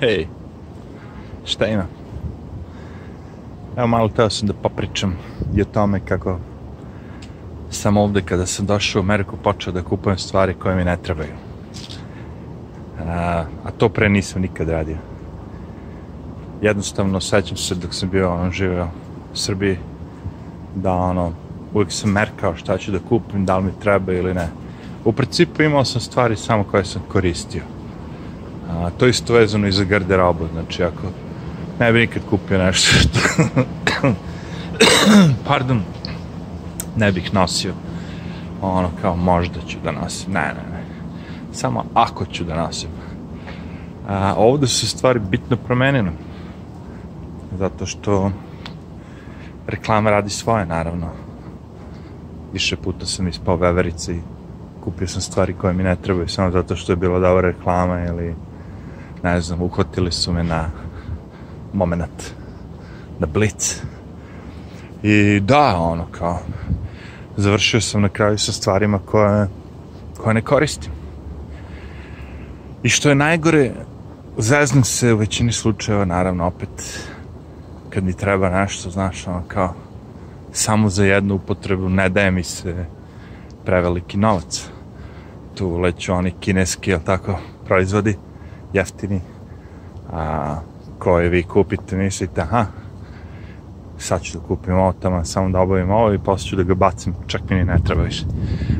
Hej, šta ima? Evo malo teo sam da popričam i o tome kako sam ovde kada sam došao u Ameriku počeo da kupujem stvari koje mi ne trebaju. A, a to pre nisam nikad radio. Jednostavno, sećam se dok sam bio ono, živeo u Srbiji, da ono, uvijek sam merkao šta ću da kupim, da li mi treba ili ne. U principu imao sam stvari samo koje sam koristio. A, to isto vezano i za garderobu, znači ako ne bi nikad kupio nešto što pardon ne bih nosio ono kao možda ću da nosim ne ne ne samo ako ću da nosim. A, ovde su stvari bitno promenjene zato što reklama radi svoje naravno. Više puta sam ispao veverice i kupio sam stvari koje mi ne trebaju samo zato što je bila dobra reklama ili ne znam, uhvatili su me na moment na blic. I da, ono kao završio sam na kraju sa stvarima koje, koje ne koristim. I što je najgore zeznam se u većini slučajeva naravno opet kad mi treba nešto znaš ono kao samo za jednu upotrebu ne daje mi se preveliki novac. Tu leću oni kineski, jel tako, proizvodi jeftini a, koje vi kupite, mislite, aha, sad ću da kupim ovo tamo, samo da obavim ovo i posle ću da ga bacim, čak mi ni ne treba više.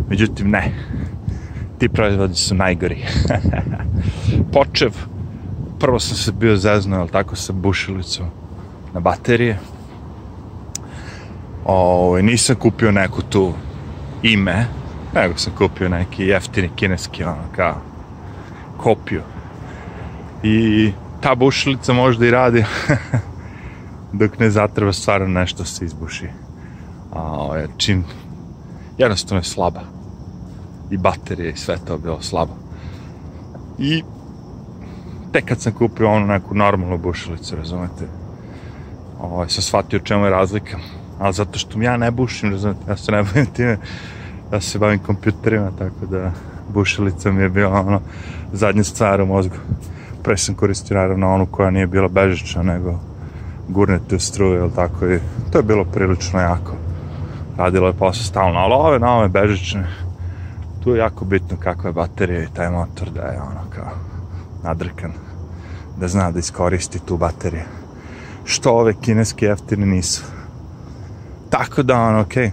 Međutim, ne. Ti proizvodi su najgori. Počev, prvo sam se bio zezno, jel tako, sa bušilicom na baterije. O, nisam kupio neku tu ime, nego sam kupio neki jeftini kineski, ono, kao, kopiju. I ta bušilica možda i radi dok ne zatreba stvarno nešto se izbuši. A, ovaj, čim jednostavno je slaba. I baterije i sve to bilo slabo. I tek kad sam kupio onu neku normalnu bušilicu, razumete, ovaj, sam shvatio čemu je razlika. Ali zato što ja ne bušim, razumete, ja se ne bavim time, ja se bavim kompjuterima, tako da bušilica mi je bila ono zadnja stvar u mozgu pre sam koristio naravno onu koja nije bila bežična, nego gurnete u struju, ili tako, i to je bilo prilično jako. Radilo je posao stalno, ali ove nove bežične, tu je jako bitno kakva je baterija i taj motor, da je ono kao nadrkan, da zna da iskoristi tu bateriju. Što ove kineske jeftine nisu. Tako da, ono, okej,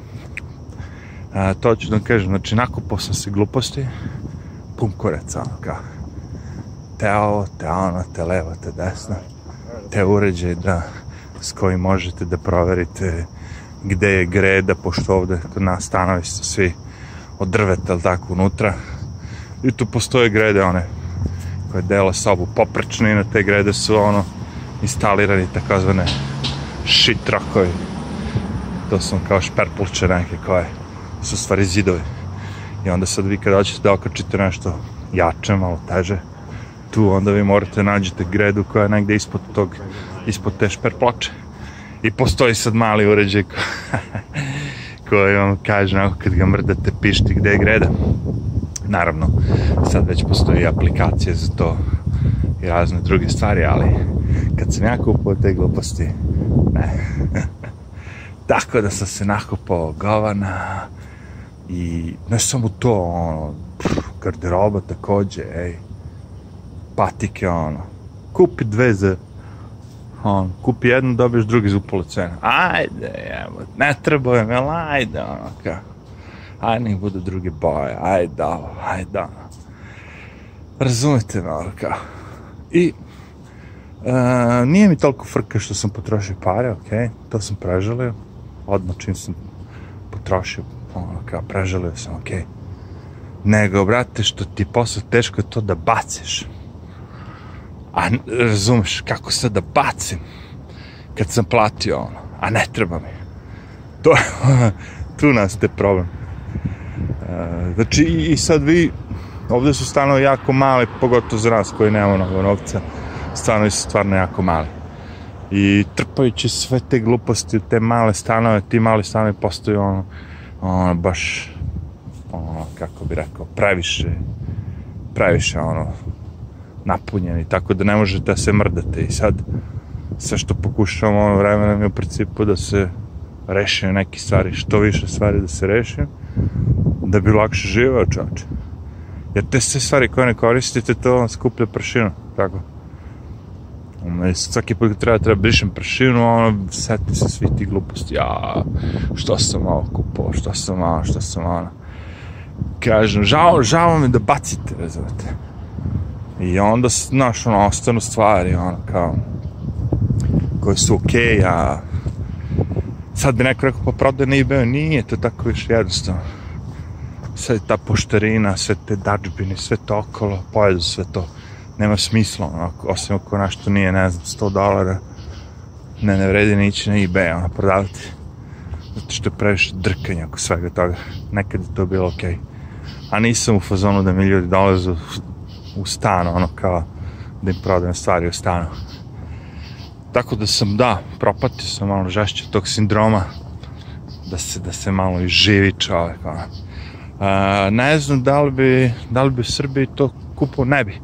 okay. to ću da kažem, znači, nakupao sam se gluposti, pun korec, ono, kao, te ovo, te ono, te levo, te desno, te uređaj da, s kojim možete da proverite gde je greda, pošto ovde kod nas stanovi su svi od drveta, ali tako, unutra. I tu postoje grede, one, koje dela sobu poprečne i na te grede su, ono, instalirani takozvane shit trakovi. To su kao šperpluče neke koje su stvari zidovi. I onda sad vi kad hoćete da okačite nešto jače, malo teže, tu onda vi morate nađete gredu koja je negde ispod tog, ispod te šper ploče. I postoji sad mali uređaj ko, koji vam kaže, ako kad ga mrdate, pišti gde je greda. Naravno, sad već postoji aplikacije za to i razne druge stvari, ali kad sam ja kupao te gluposti, ne. Tako da sam se nakupao govana i ne samo to, ono, garderoba takođe, ej, patike, ono. Kupi dve za, on, kupi jednu, dobiješ drugi za upola cena. Ajde, evo, ne treba je, jel, ajde, ono, kao. Ajde, nek budu druge boje, ajde, ovo, ajde, ono. Razumete me, ono, kao. I, uh, nije mi toliko frka što sam potrošio pare, okej, to sam prežalio. Odmah čim sam potrošio, ono, kao, prežalio sam, okej. Nego, brate, što ti posle teško to da baciš a razumeš kako sad da bacim kad sam platio ono, a ne treba mi. To je, tu nastaje problem. E, znači i sad vi, ovde su stanovi jako mali, pogotovo za nas koji nemamo mnogo novca, stanovi su stvarno jako mali. I trpajući sve te gluposti u te male stanove, ti mali stanovi postaju ono, ono, baš, ono, kako bi rekao, previše, previše, ono, napunjeni, tako da ne možete da se mrdate i sad sve što pokušavamo ono vremena mi u principu da se rešaju neke stvari, što više stvari da se rešaju, da bi lakše živeo čovječ. Jer te sve stvari koje ne koristite, to vam skuplja pršinu, tako. Ono, svaki put kad treba, treba brišem pršinu, ono, seti se svi ti gluposti, ja, što sam ovo kupao, što sam ovo, što sam ono. Kažem, žao, žao mi da bacite, razumete. I onda, znaš, ono, ostanu stvari, ono, kao, koje su okej, okay, a sad bi neko rekao, pa prodaj na ebay nije to tako više jednostavno. Sve ta poštarina, sve te dačbine, sve to okolo, pojedu sve to. Nema smisla, ono, osim ako nešto nije, ne znam, 100 dolara, ne, ne vredi ni ići na ebay, ono, prodavati. Zato što je previše drkanja oko svega toga. Nekad je to bilo okej. Okay. A nisam u fazonu da mi ljudi dolaze u stan, ono, kao da im prodajem stvari u stanu. Tako da sam, da, propatio sam malo žešće tog sindroma, da se, da se malo izživi čovek, ono. A, ne znam da li bi, da li bi u Srbiji to kupao, ne bi.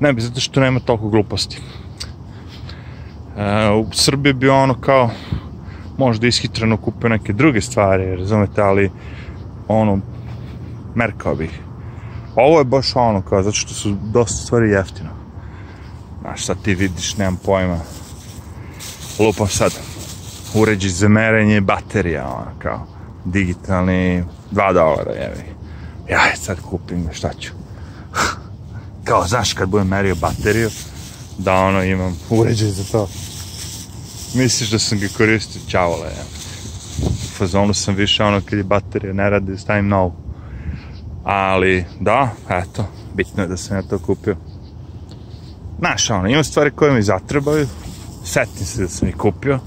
Ne bi, zato što nema toliko gluposti. A, u Srbiji bi ono kao, možda ishitreno kupio neke druge stvari, razumete, ali ono, merkao bih. Ovo je baš ono kao, zato što su dosta stvari jeftino. Znaš, sad ti vidiš, nemam pojma, lupam sad, uređaj za merenje baterija, ono, kao, digitalni, 2 dolara, jevi. Ja sad kupim šta ću? kao, znaš, kad budem merio bateriju, da ono, imam uređaj za to. Misliš da sam ga koristio, čavole, ja. U fazonu sam više ono, kad je baterija ne radi, stavim novu. Ali, da, eto, bitno je da sam ja to kupio. Znaš, ono, ima stvari koje mi zatrebaju, setim se da sam ih kupio,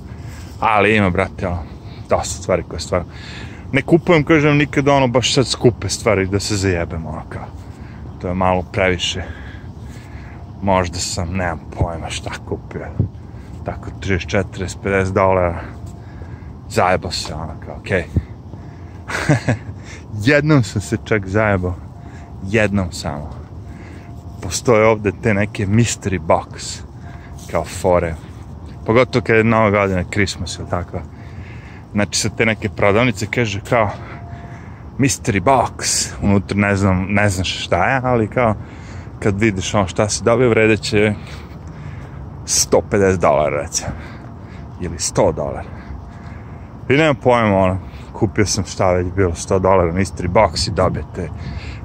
ali ima, brate, ono, dosta stvari koje stvarno... Ne kupujem, kažem, nikad ono, baš sad skupe stvari da se zajebem, ono, kao. To je malo previše. Možda sam, nemam pojma šta kupio. Tako, 30, 40, 50 dolara. Zajebao se, ono, kao, okej. Okay. Jednom sam se čak zajebao. Jednom samo. Postoje ovde te neke mystery box. Kao fore pogotovo kad je nova godina, Christmas ili tako. Znači sa te neke prodavnice kaže kao mystery box, unutra ne znam, ne znaš šta je, ali kao kad vidiš ono šta si dobio, vredeće 150 dolara recimo. Ili 100 dolara. I nemam pojma, ono, kupio sam šta već bilo 100 dolara mystery box i dobijete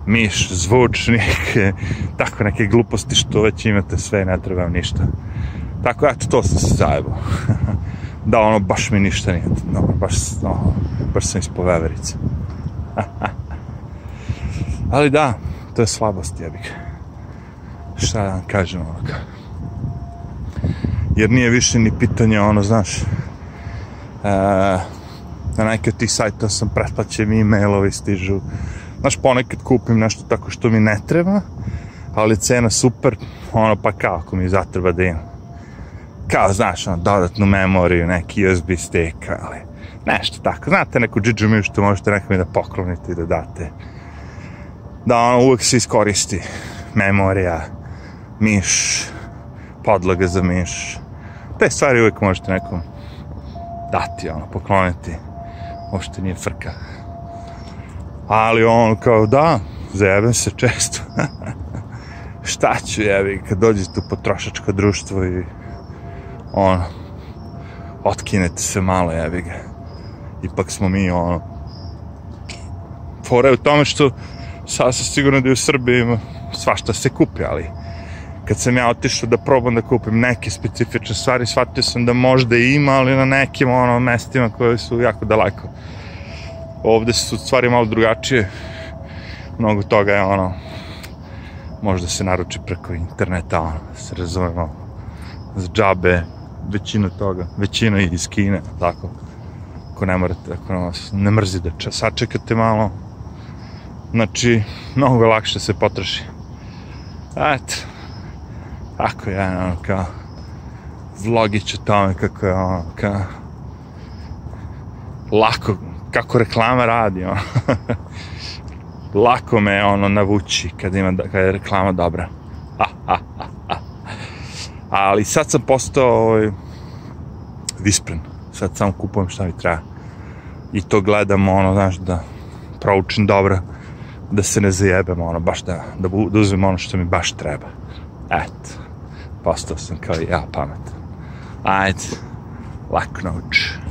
miš, zvučnik, tako neke gluposti što već imate sve ne treba ništa. Tako, eto, to sam se zajebao. da, ono, baš mi ništa nije. No, baš, no, baš sam ispo veverice. Ali da, to je slabost, jebik. Šta da vam kažem, ono, ka. Jer nije više ni pitanje, ono, znaš, e, na neke od tih sajta sam pretplaćen, e-mailovi stižu. Znaš, ponekad kupim nešto tako što mi ne treba, ali cena super, ono, pa kao, ako mi zatreba da imam kao, znaš, ono, dodatnu memoriju, neki USB stick, ali nešto tako. Znate, neku džidžu što možete nekom da poklonite i da date. Da, ono, uvek se iskoristi memorija, miš, podloga za miš. Te stvari uvek možete nekom dati, ono, pokloniti. Uopšte nije frka. Ali on kao, da, zajebem se često. Šta ću, jevi, kad dođete u potrošačko društvo i ono, otkinete se malo, jebi ga. Ipak smo mi, ono, fora je u tome što sasvim sigurno da je u Srbiji ima svašta se kupi, ali kad sam ja otišao da probam da kupim neke specifične stvari, shvatio sam da možda ima, ali na nekim ono, mestima koje su jako daleko. Ovde su stvari malo drugačije. Mnogo toga je ono, možda se naruči preko interneta, ono, da se razumemo, za džabe, većina toga, većina iz Kine, tako. Ako ne morate, ako vas ne mrzi da ča, sačekate malo, znači, mnogo lakše se potroši. Eto, tako je, ono, kao, vlogić o tome kako je, ono, kao, lako, kako reklama radi, ono. lako me, ono, navući kad ima, kad je reklama dobra. Ha, ha, ha. Ali sad sam postao ovaj, vispren. Sad samo kupujem šta mi treba. I to gledam, ono, znaš, da proučim dobro, da se ne zajebem, ono, baš da, da, da uzmem ono što mi baš treba. Eto, postao sam kao i ja pametan. Ajde, laku noć.